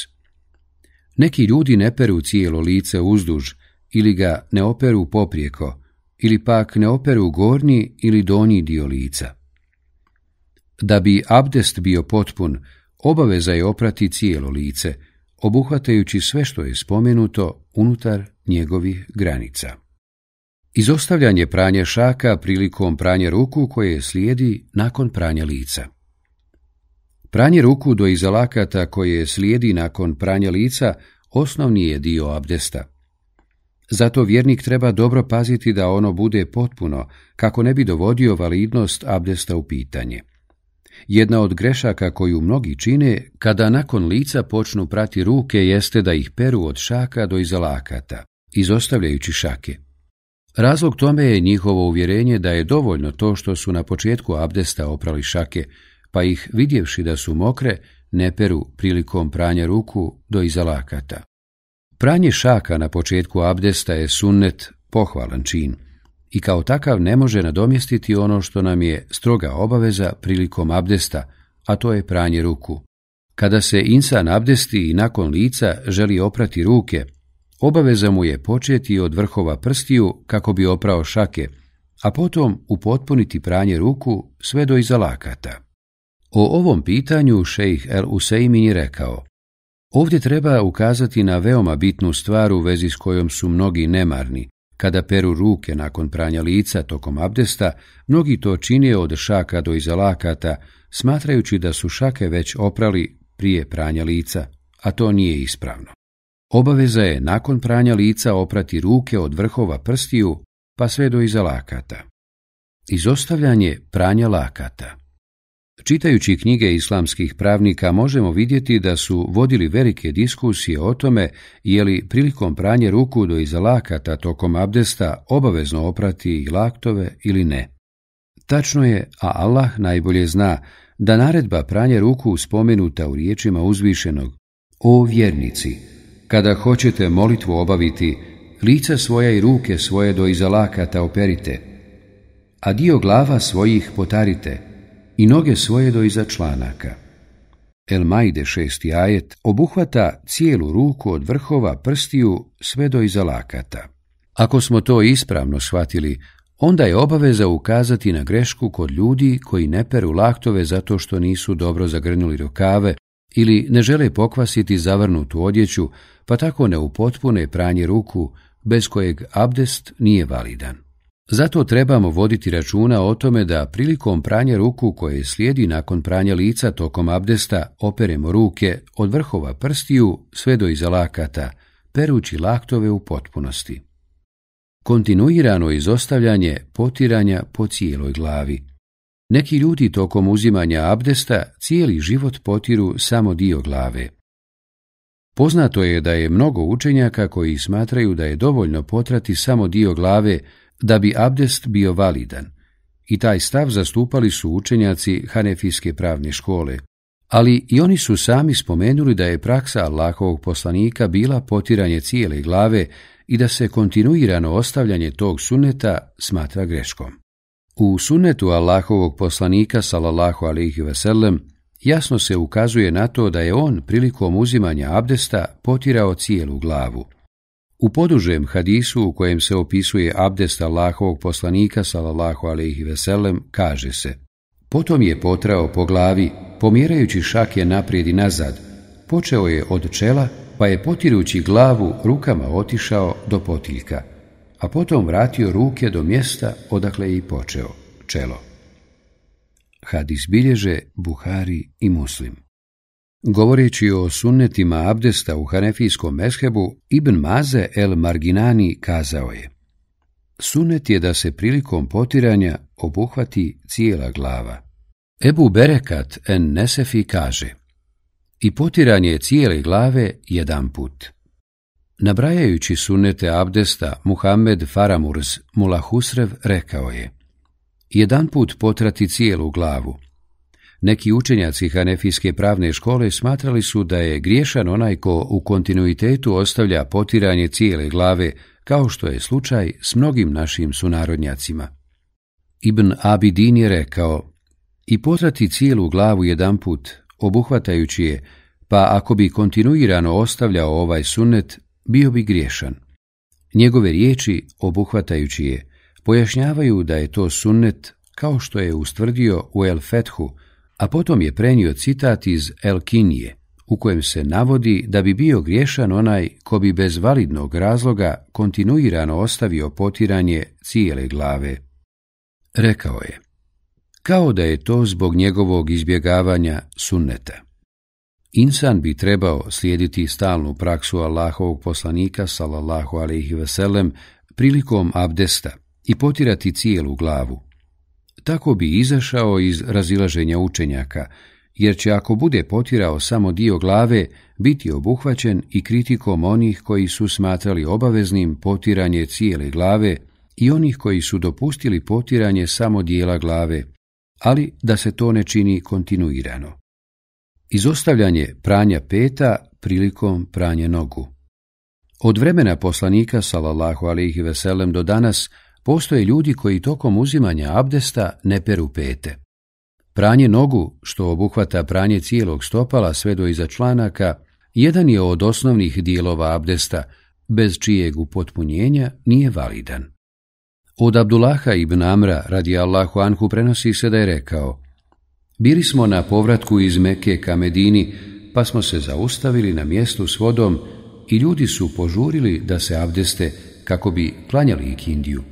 Neki ljudi ne peru cijelo lice uzduž, ili ga ne operu poprijeko, ili pak ne operu gornji ili donji dio lica. Da bi abdest bio potpun, obaveza je oprati cijelo lice, obuhvatajući sve što je spomenuto unutar njegovih granica. Izostavljanje pranje šaka prilikom pranja ruku koje slijedi nakon pranja lica. Pranje ruku do izalakata koje slijedi nakon pranja lica osnovni je dio abdesta. Zato vjernik treba dobro paziti da ono bude potpuno, kako ne bi dovodio validnost abdesta u pitanje. Jedna od grešaka koju mnogi čine kada nakon lica počnu prati ruke jeste da ih peru od šaka do izalakata, izostavljajući šake. Razlog tome je njihovo uvjerenje da je dovoljno to što su na početku abdesta oprali šake, pa ih vidjevši da su mokre, ne peru prilikom pranja ruku do izalakata. Pranje šaka na početku abdesta je sunnet pohvalan čin i kao takav ne može nadomjestiti ono što nam je stroga obaveza prilikom abdesta, a to je pranje ruku. Kada se insan abdesti i nakon lica želi oprati ruke, obaveza mu je početi od vrhova prstiju kako bi oprao šake, a potom upotpuniti pranje ruku sve do izalakata. O ovom pitanju šejh El Useimin je rekao – Ovdje treba ukazati na veoma bitnu stvar u vezi s kojom su mnogi nemarni. Kada peru ruke nakon pranja lica tokom abdesta, mnogi to čine od šaka do izalakata, smatrajući da su šake već oprali prije pranja lica, a to nije ispravno. Obaveza je nakon pranja lica oprati ruke od vrhova prstiju pa sve do izalakata. Izostavljanje pranja lakata Čitajući knjige islamskih pravnika možemo vidjeti da su vodili velike diskusije o tome je li prilikom pranje ruku do iza lakata tokom abdesta obavezno oprati i laktove ili ne. Tačno je, a Allah najbolje zna, da naredba pranje ruku spomenuta u riječima uzvišenog O vjernici, kada hoćete molitvu obaviti, lica svoja i ruke svoje do iza lakata operite, a dio glava svojih potarite – i noge svoje do iza članaka. El majde šesti ajet obuhvata cijelu ruku od vrhova prstiju sve do iza lakata. Ako smo to ispravno shvatili, onda je obaveza ukazati na grešku kod ljudi koji ne peru laktove zato što nisu dobro zagrnuli rukave ili ne žele pokvasiti zavrnutu odjeću, pa tako ne upotpune pranje ruku bez kojeg abdest nije validan. Zato trebamo voditi računa o tome da prilikom pranja ruku koje slijedi nakon pranja lica tokom abdesta operemo ruke od vrhova prstiju sve do iza lakata, perući laktove u potpunosti. Kontinuirano izostavljanje potiranja po cijeloj glavi. Neki ljudi tokom uzimanja abdesta cijeli život potiru samo dio glave. Poznato je da je mnogo učenjaka koji smatraju da je dovoljno potrati samo dio glave da bi abdest bio validan, i taj stav zastupali su učenjaci Hanefijske pravne škole, ali i oni su sami spomenuli da je praksa Allahovog poslanika bila potiranje cijele glave i da se kontinuirano ostavljanje tog suneta smatra greškom. U sunetu Allahovog poslanika salallahu alihi jasno se ukazuje na to da je on prilikom uzimanja abdesta potirao cijelu glavu, u podužem hadisu u kojem se opisuje abdest Allahovog poslanika sallallahu alejhi Veselem kaže se: Potom je potrao po glavi, pomjerajući šake naprijed i nazad. Počeo je od čela, pa je potirući glavu rukama otišao do potiljka, a potom vratio ruke do mjesta odakle je i počeo čelo. Hadis bilježe Buhari i Muslim. Govoreći o sunnetima abdesta u hanefijskom meshebu, Ibn Maze el Marginani kazao je Sunnet je da se prilikom potiranja obuhvati cijela glava. Ebu Berekat en Nesefi kaže I potiranje cijele glave jedan put. Nabrajajući sunnete abdesta, Muhammed Faramurz Mulahusrev rekao je Jedan put potrati cijelu glavu, neki učenjaci Hanefijske pravne škole smatrali su da je griješan onaj ko u kontinuitetu ostavlja potiranje cijele glave, kao što je slučaj s mnogim našim sunarodnjacima. Ibn Abidin je rekao, i potrati cijelu glavu jedanput, obuhvatajući je, pa ako bi kontinuirano ostavljao ovaj sunnet, bio bi griješan. Njegove riječi, obuhvatajući je, pojašnjavaju da je to sunnet, kao što je ustvrdio u El Fethu, a potom je prenio citat iz Elkinije, u kojem se navodi da bi bio griješan onaj ko bi bez validnog razloga kontinuirano ostavio potiranje cijele glave. Rekao je, kao da je to zbog njegovog izbjegavanja sunneta. Insan bi trebao slijediti stalnu praksu Allahovog poslanika, salallahu alaihi veselem, prilikom abdesta i potirati cijelu glavu, tako bi izašao iz razilaženja učenjaka, jer će ako bude potirao samo dio glave, biti obuhvaćen i kritikom onih koji su smatrali obaveznim potiranje cijele glave i onih koji su dopustili potiranje samo dijela glave, ali da se to ne čini kontinuirano. Izostavljanje pranja peta prilikom pranje nogu. Od vremena poslanika sallallahu alejhi ve do danas Postoje ljudi koji tokom uzimanja abdesta ne peru pete. Pranje nogu, što obuhvata pranje cijelog stopala sve do iza članaka, jedan je od osnovnih dijelova abdesta, bez čijeg upotpunjenja nije validan. Od Abdullaha ibn Amra radi Allahu Anhu prenosi se da je rekao Bili smo na povratku iz Meke ka Medini, pa smo se zaustavili na mjestu s vodom i ljudi su požurili da se abdeste kako bi klanjali ikindiju.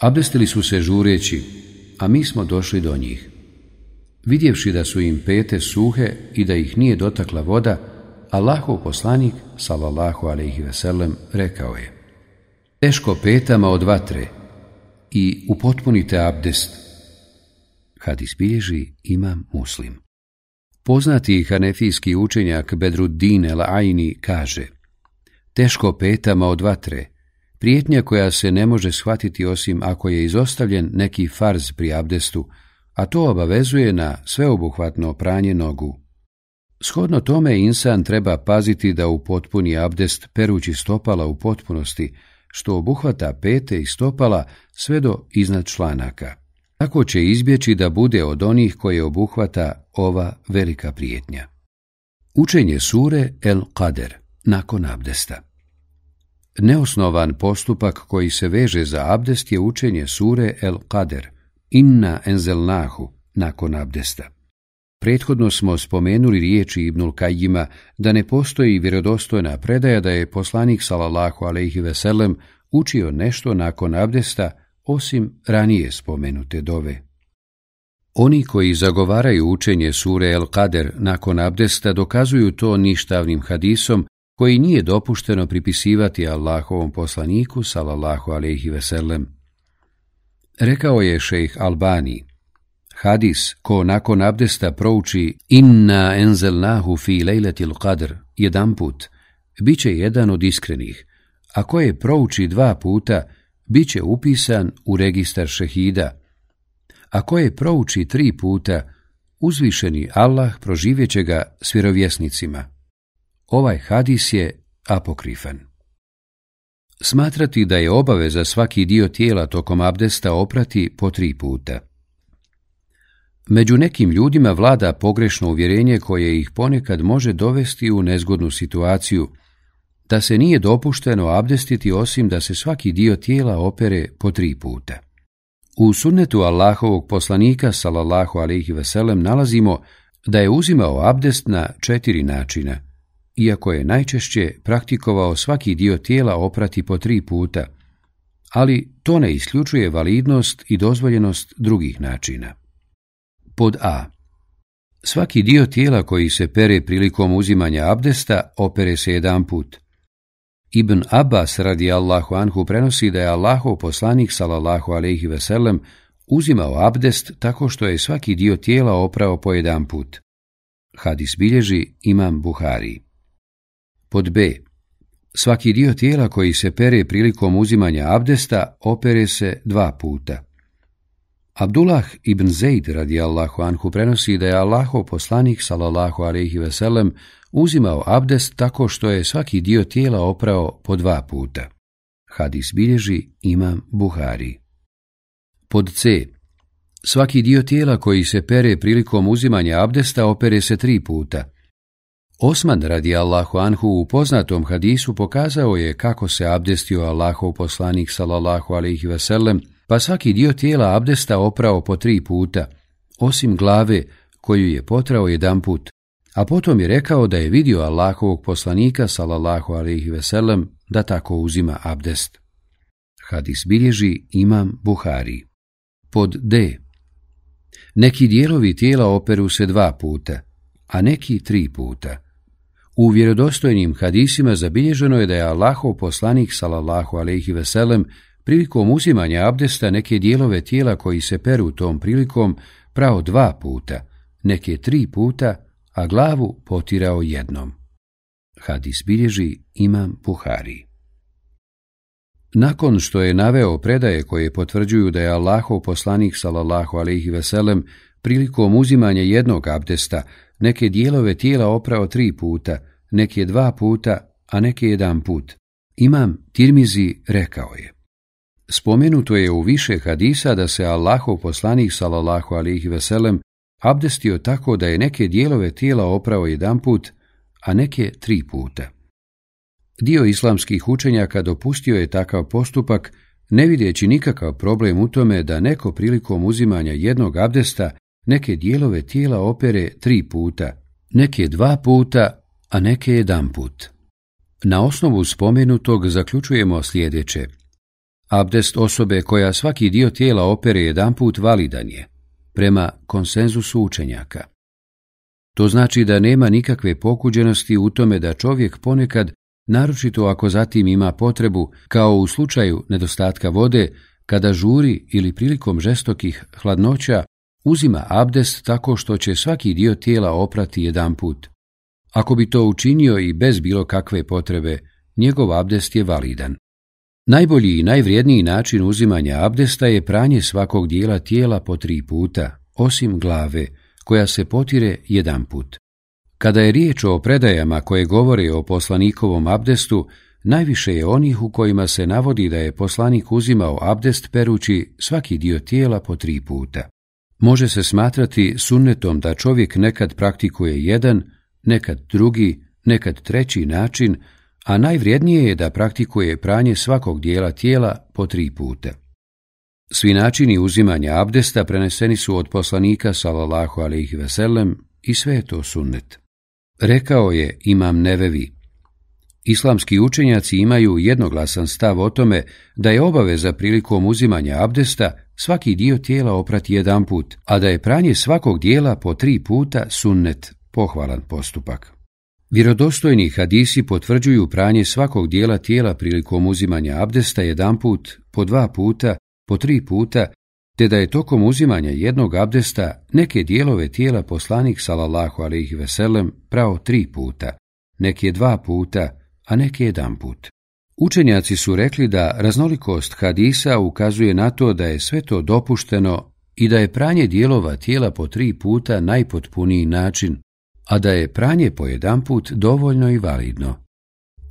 Abdestili su se žureći, a mi smo došli do njih. Vidjevši da su im pete suhe i da ih nije dotakla voda, Allahov poslanik, salallahu alaihi veselem, rekao je Teško petama od vatre i upotpunite abdest. Kad izbježi imam muslim. Poznati hanefijski učenjak Bedruddin el Aini kaže Teško petama od vatre Prijetnja koja se ne može shvatiti osim ako je izostavljen neki farz pri abdestu, a to obavezuje na sveobuhvatno pranje nogu. Shodno tome insan treba paziti da u potpuni abdest perući stopala u potpunosti, što obuhvata pete i stopala sve do iznad članaka. Tako će izbjeći da bude od onih koje obuhvata ova velika prijetnja. Učenje sure El Qader nakon abdesta Neosnovan postupak koji se veže za abdest je učenje sure El Qader, inna enzelnahu, nakon abdesta. Prethodno smo spomenuli riječi Ibnul Kajima da ne postoji vjerodostojna predaja da je poslanik salallahu alaihi veselem učio nešto nakon abdesta osim ranije spomenute dove. Oni koji zagovaraju učenje sure El Kader nakon abdesta dokazuju to ništavnim hadisom koji nije dopušteno pripisivati Allahovom poslaniku, salallahu alaihi veselem. Rekao je šejh Albani, hadis ko nakon abdesta prouči inna enzelnahu fi lejletil qadr jedan put, bit će jedan od iskrenih, a ko je prouči dva puta, bit će upisan u registar šehida, a ko je prouči tri puta, uzvišeni Allah proživjet ga s Ovaj hadis je apokrifan. Smatrati da je obaveza svaki dio tijela tokom abdesta oprati po tri puta. Među nekim ljudima vlada pogrešno uvjerenje koje ih ponekad može dovesti u nezgodnu situaciju, da se nije dopušteno abdestiti osim da se svaki dio tijela opere po tri puta. U sunnetu Allahovog poslanika, salallahu alaihi veselem, nalazimo da je uzimao abdest na četiri načina – iako je najčešće praktikovao svaki dio tijela oprati po tri puta, ali to ne isključuje validnost i dozvoljenost drugih načina. Pod A. Svaki dio tijela koji se pere prilikom uzimanja abdesta opere se jedan put. Ibn Abbas radi Allahu anhu prenosi da je Allahov poslanik salallahu alaihi veselem uzimao abdest tako što je svaki dio tijela oprao po jedan put. Hadis bilježi Imam Buhari. Pod b. Svaki dio tijela koji se pere prilikom uzimanja abdesta opere se dva puta. Abdullah ibn Zaid radi Allahu anhu prenosi da je Allahov poslanik salallahu alaihi veselem uzimao abdest tako što je svaki dio tijela oprao po dva puta. Hadis bilježi imam Buhari. Pod C. Svaki dio tijela koji se pere prilikom uzimanja abdesta opere se tri puta. Osman radi Allahu Anhu u poznatom hadisu pokazao je kako se abdestio Allahov poslanik salallahu alaihi veselem, pa svaki dio tijela abdesta oprao po tri puta, osim glave koju je potrao jedan put, a potom je rekao da je vidio Allahovog poslanika salallahu alaihi veselem da tako uzima abdest. Hadis bilježi Imam Buhari. Pod D. Neki dijelovi tijela operu se dva puta, a neki tri puta – u vjerodostojnim hadisima zabilježeno je da je Allahov poslanik salallahu alaihi veselem prilikom uzimanja abdesta neke dijelove tijela koji se peru tom prilikom prao dva puta, neke tri puta, a glavu potirao jednom. Hadis bilježi Imam Buhari. Nakon što je naveo predaje koje potvrđuju da je Allahov poslanik salallahu alaihi veselem prilikom uzimanja jednog abdesta neke dijelove tijela oprao tri puta, neke dva puta, a neke jedan put. Imam Tirmizi rekao je. Spomenuto je u više hadisa da se Allahov poslanik sallallahu alihi veselem abdestio tako da je neke dijelove tijela oprao jedan put, a neke tri puta. Dio islamskih učenjaka dopustio je takav postupak, ne vidjeći nikakav problem u tome da neko prilikom uzimanja jednog abdesta Neke dijelove tijela opere tri puta, neke dva puta, a neke jedan put. Na osnovu spomenutog zaključujemo sljedeće. Abdest osobe koja svaki dio tijela opere jedanput validan je, prema konsenzusu učenjaka. To znači da nema nikakve pokuđenosti u tome da čovjek ponekad, naročito ako zatim ima potrebu, kao u slučaju nedostatka vode, kada žuri ili prilikom žestokih hladnoća, uzima abdest tako što će svaki dio tijela oprati jedan put. Ako bi to učinio i bez bilo kakve potrebe, njegov abdest je validan. Najbolji i najvrijedniji način uzimanja abdesta je pranje svakog dijela tijela po tri puta, osim glave, koja se potire jedan put. Kada je riječ o predajama koje govore o poslanikovom abdestu, najviše je onih u kojima se navodi da je poslanik uzimao abdest perući svaki dio tijela po tri puta može se smatrati sunnetom da čovjek nekad praktikuje jedan, nekad drugi, nekad treći način, a najvrijednije je da praktikuje pranje svakog dijela tijela po tri puta. Svi načini uzimanja abdesta preneseni su od poslanika sallallahu alaihi veselem i sve je to sunnet. Rekao je Imam Nevevi, Islamski učenjaci imaju jednoglasan stav o tome da je obaveza prilikom uzimanja abdesta svaki dio tijela oprati jedan put, a da je pranje svakog dijela po tri puta sunnet, pohvalan postupak. Vjerodostojni hadisi potvrđuju pranje svakog dijela tijela prilikom uzimanja abdesta jedan put, po dva puta, po tri puta, te da je tokom uzimanja jednog abdesta neke dijelove tijela poslanik salallahu alaihi veselem prao tri puta, neke dva puta, a neke jedan put. Učenjaci su rekli da raznolikost hadisa ukazuje na to da je sve to dopušteno i da je pranje dijelova tijela po tri puta najpotpuniji način, a da je pranje po jedan put dovoljno i validno.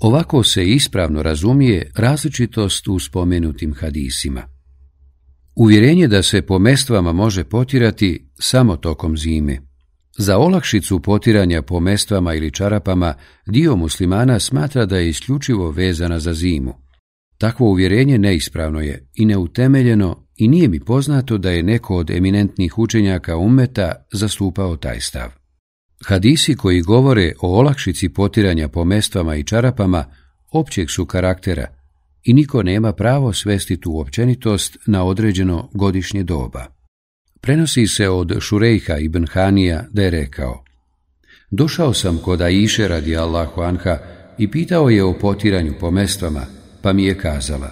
Ovako se ispravno razumije različitost u spomenutim hadisima. Uvjerenje da se po mestvama može potirati samo tokom zime. Za olakšicu potiranja po mestvama ili čarapama dio muslimana smatra da je isključivo vezana za zimu. Takvo uvjerenje neispravno je i neutemeljeno i nije mi poznato da je neko od eminentnih učenjaka umeta zastupao taj stav. Hadisi koji govore o olakšici potiranja po mestvama i čarapama općeg su karaktera i niko nema pravo svesti tu općenitost na određeno godišnje doba. Prenosi se od Šurejha ibn Hanija da je rekao Došao sam kod Aiše radi Allahu Anha i pitao je o potiranju po mestvama, pa mi je kazala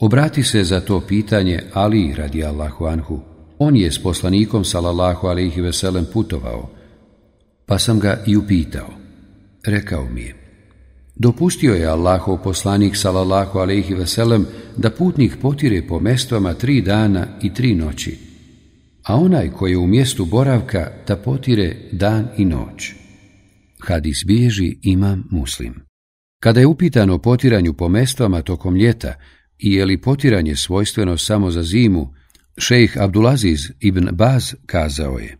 Obrati se za to pitanje Ali radi Allahu Anhu. On je s poslanikom salallahu alaihi veselem putovao, pa sam ga i upitao. Rekao mi je, dopustio je Allahu poslanik salallahu alaihi veselem da putnik potire po mestvama tri dana i tri noći a onaj koji je u mjestu boravka da potire dan i noć. Hadis bježi imam muslim. Kada je upitano o potiranju po mestvama tokom ljeta i je li potiranje svojstveno samo za zimu, šejh Abdulaziz ibn Baz kazao je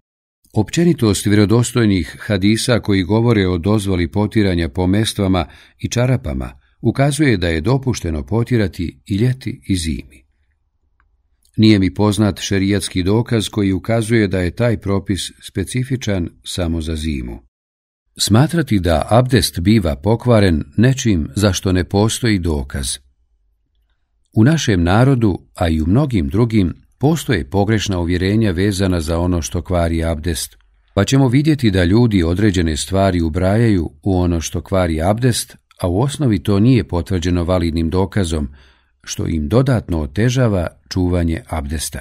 Općenitost vjerodostojnih hadisa koji govore o dozvoli potiranja po mestvama i čarapama ukazuje da je dopušteno potirati i ljeti i zimi. Nije mi poznat šerijatski dokaz koji ukazuje da je taj propis specifičan samo za zimu. Smatrati da abdest biva pokvaren nečim zašto ne postoji dokaz. U našem narodu, a i u mnogim drugim, postoje pogrešna uvjerenja vezana za ono što kvari abdest, pa ćemo vidjeti da ljudi određene stvari ubrajaju u ono što kvari abdest, a u osnovi to nije potvrđeno validnim dokazom, što im dodatno otežava čuvanje abdesta.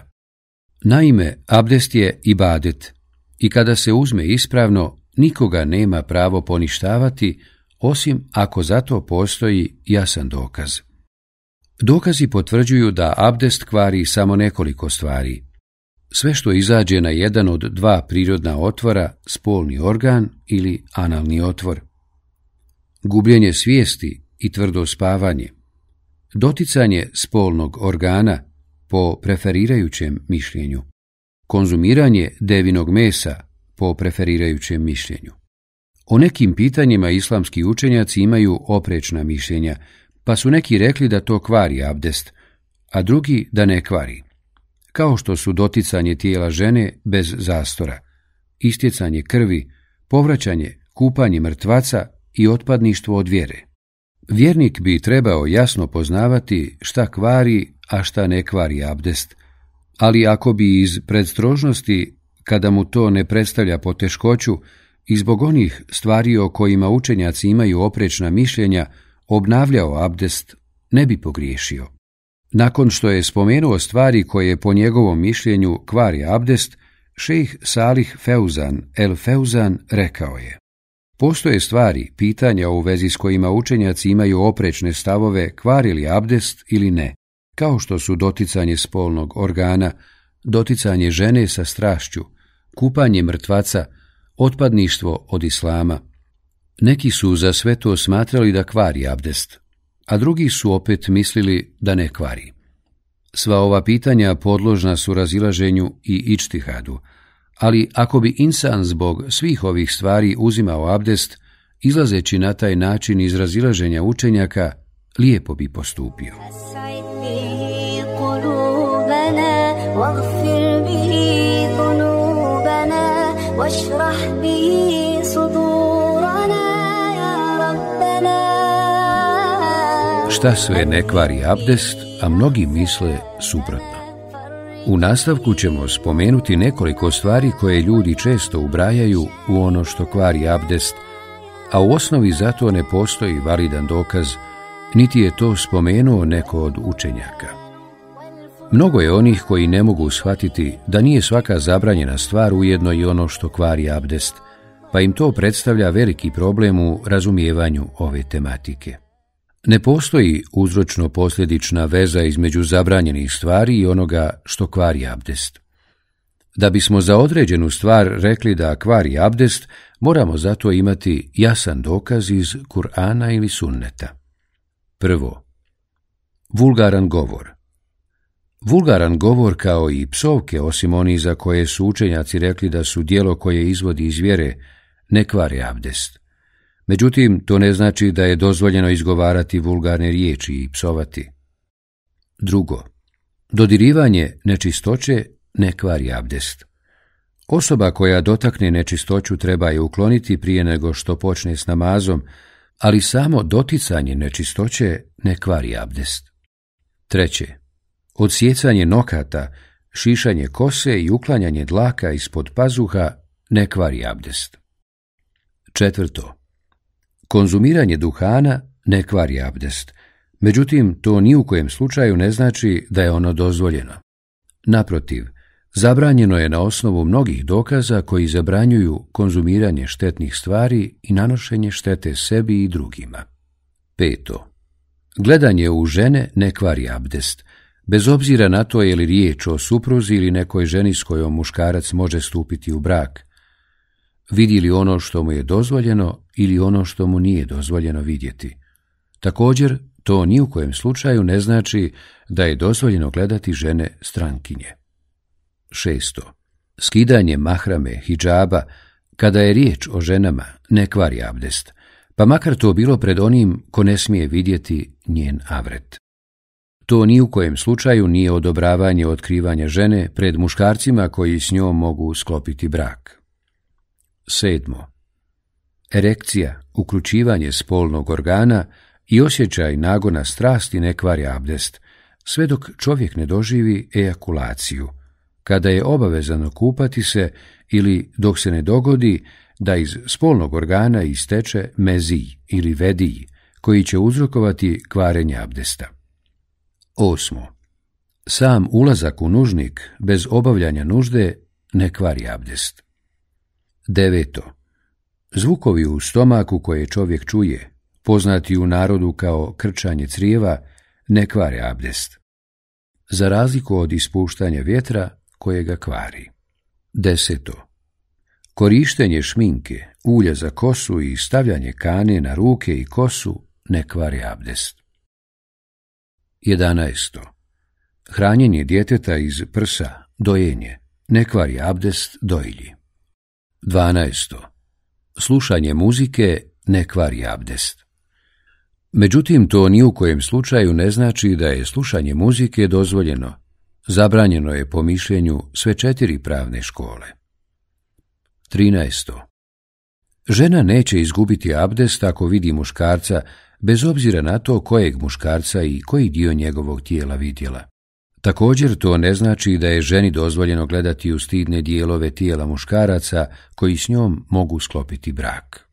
Naime, abdest je ibadet i kada se uzme ispravno, nikoga nema pravo poništavati, osim ako za to postoji jasan dokaz. Dokazi potvrđuju da abdest kvari samo nekoliko stvari. Sve što izađe na jedan od dva prirodna otvora, spolni organ ili analni otvor. Gubljenje svijesti i tvrdo spavanje doticanje spolnog organa po preferirajućem mišljenju, konzumiranje devinog mesa po preferirajućem mišljenju. O nekim pitanjima islamski učenjaci imaju oprečna mišljenja, pa su neki rekli da to kvari abdest, a drugi da ne kvari, kao što su doticanje tijela žene bez zastora, istjecanje krvi, povraćanje, kupanje mrtvaca i otpadništvo od vjere. Vjernik bi trebao jasno poznavati šta kvari, a šta ne kvari abdest, ali ako bi iz predstrožnosti, kada mu to ne predstavlja poteškoću, i zbog onih stvari o kojima učenjaci imaju oprečna mišljenja, obnavljao abdest, ne bi pogriješio. Nakon što je spomenuo stvari koje po njegovom mišljenju kvari abdest, šejh Salih Feuzan, El Feuzan, rekao je Postoje stvari, pitanja u vezi s kojima učenjaci imaju oprečne stavove kvar ili abdest ili ne, kao što su doticanje spolnog organa, doticanje žene sa strašću, kupanje mrtvaca, otpadništvo od islama. Neki su za sve to smatrali da kvari abdest, a drugi su opet mislili da ne kvari. Sva ova pitanja podložna su razilaženju i ičtihadu, ali ako bi insan zbog svih ovih stvari uzimao abdest, izlazeći na taj način iz razilaženja učenjaka, lijepo bi postupio. Šta sve ne kvari abdest, a mnogi misle suprotno. U nastavku ćemo spomenuti nekoliko stvari koje ljudi često ubrajaju u ono što kvari abdest, a u osnovi to ne postoji validan dokaz, niti je to spomenuo neko od učenjaka. Mnogo je onih koji ne mogu shvatiti da nije svaka zabranjena stvar ujedno i ono što kvari abdest, pa im to predstavlja veliki problem u razumijevanju ove tematike. Ne postoji uzročno-posljedična veza između zabranjenih stvari i onoga što kvari abdest. Da bismo za određenu stvar rekli da kvari abdest, moramo zato imati jasan dokaz iz Kur'ana ili sunneta. Prvo, vulgaran govor. Vulgaran govor kao i psovke, osim oni za koje su učenjaci rekli da su dijelo koje izvodi iz vjere, ne kvari abdest. Međutim, to ne znači da je dozvoljeno izgovarati vulgarne riječi i psovati. Drugo, dodirivanje nečistoće ne kvari abdest. Osoba koja dotakne nečistoću treba je ukloniti prije nego što počne s namazom, ali samo doticanje nečistoće ne kvari abdest. Treće, odsjecanje nokata, šišanje kose i uklanjanje dlaka ispod pazuha ne kvari abdest. Četvrto, Konzumiranje duhana ne kvari abdest, međutim to ni u kojem slučaju ne znači da je ono dozvoljeno. Naprotiv, zabranjeno je na osnovu mnogih dokaza koji zabranjuju konzumiranje štetnih stvari i nanošenje štete sebi i drugima. Peto. Gledanje u žene ne kvari abdest, bez obzira na to je li riječ o supruzi ili nekoj ženi s kojom muškarac može stupiti u brak, vidi li ono što mu je dozvoljeno ili ono što mu nije dozvoljeno vidjeti. Također, to ni u kojem slučaju ne znači da je dozvoljeno gledati žene strankinje. Šesto. Skidanje mahrame, hijaba, kada je riječ o ženama, ne kvari abdest, pa makar to bilo pred onim ko ne smije vidjeti njen avret. To ni u kojem slučaju nije odobravanje otkrivanja žene pred muškarcima koji s njom mogu sklopiti brak. Sedmo. Erekcija, uključivanje spolnog organa i osjećaj nagona strasti ne kvari abdest, sve dok čovjek ne doživi ejakulaciju, kada je obavezano kupati se ili dok se ne dogodi da iz spolnog organa isteče mezij ili vedij, koji će uzrokovati kvarenje abdesta. Osmo. Sam ulazak u nužnik bez obavljanja nužde ne kvari abdest. Deveto. Zvukovi u stomaku koje čovjek čuje, poznati u narodu kao krčanje crijeva, ne kvare abdest. Za razliku od ispuštanja vjetra koje ga kvari. Deseto. Korištenje šminke, ulja za kosu i stavljanje kane na ruke i kosu ne kvari abdest. 11. Hranjenje djeteta iz prsa, dojenje, ne abdest dojlji. 12. Slušanje muzike ne kvari abdest. Međutim, to ni u kojem slučaju ne znači da je slušanje muzike dozvoljeno. Zabranjeno je po mišljenju sve četiri pravne škole. 13. Žena neće izgubiti abdest ako vidi muškarca, bez obzira na to kojeg muškarca i koji dio njegovog tijela vidjela. Također to ne znači da je ženi dozvoljeno gledati u stidne dijelove tijela muškaraca koji s njom mogu sklopiti brak.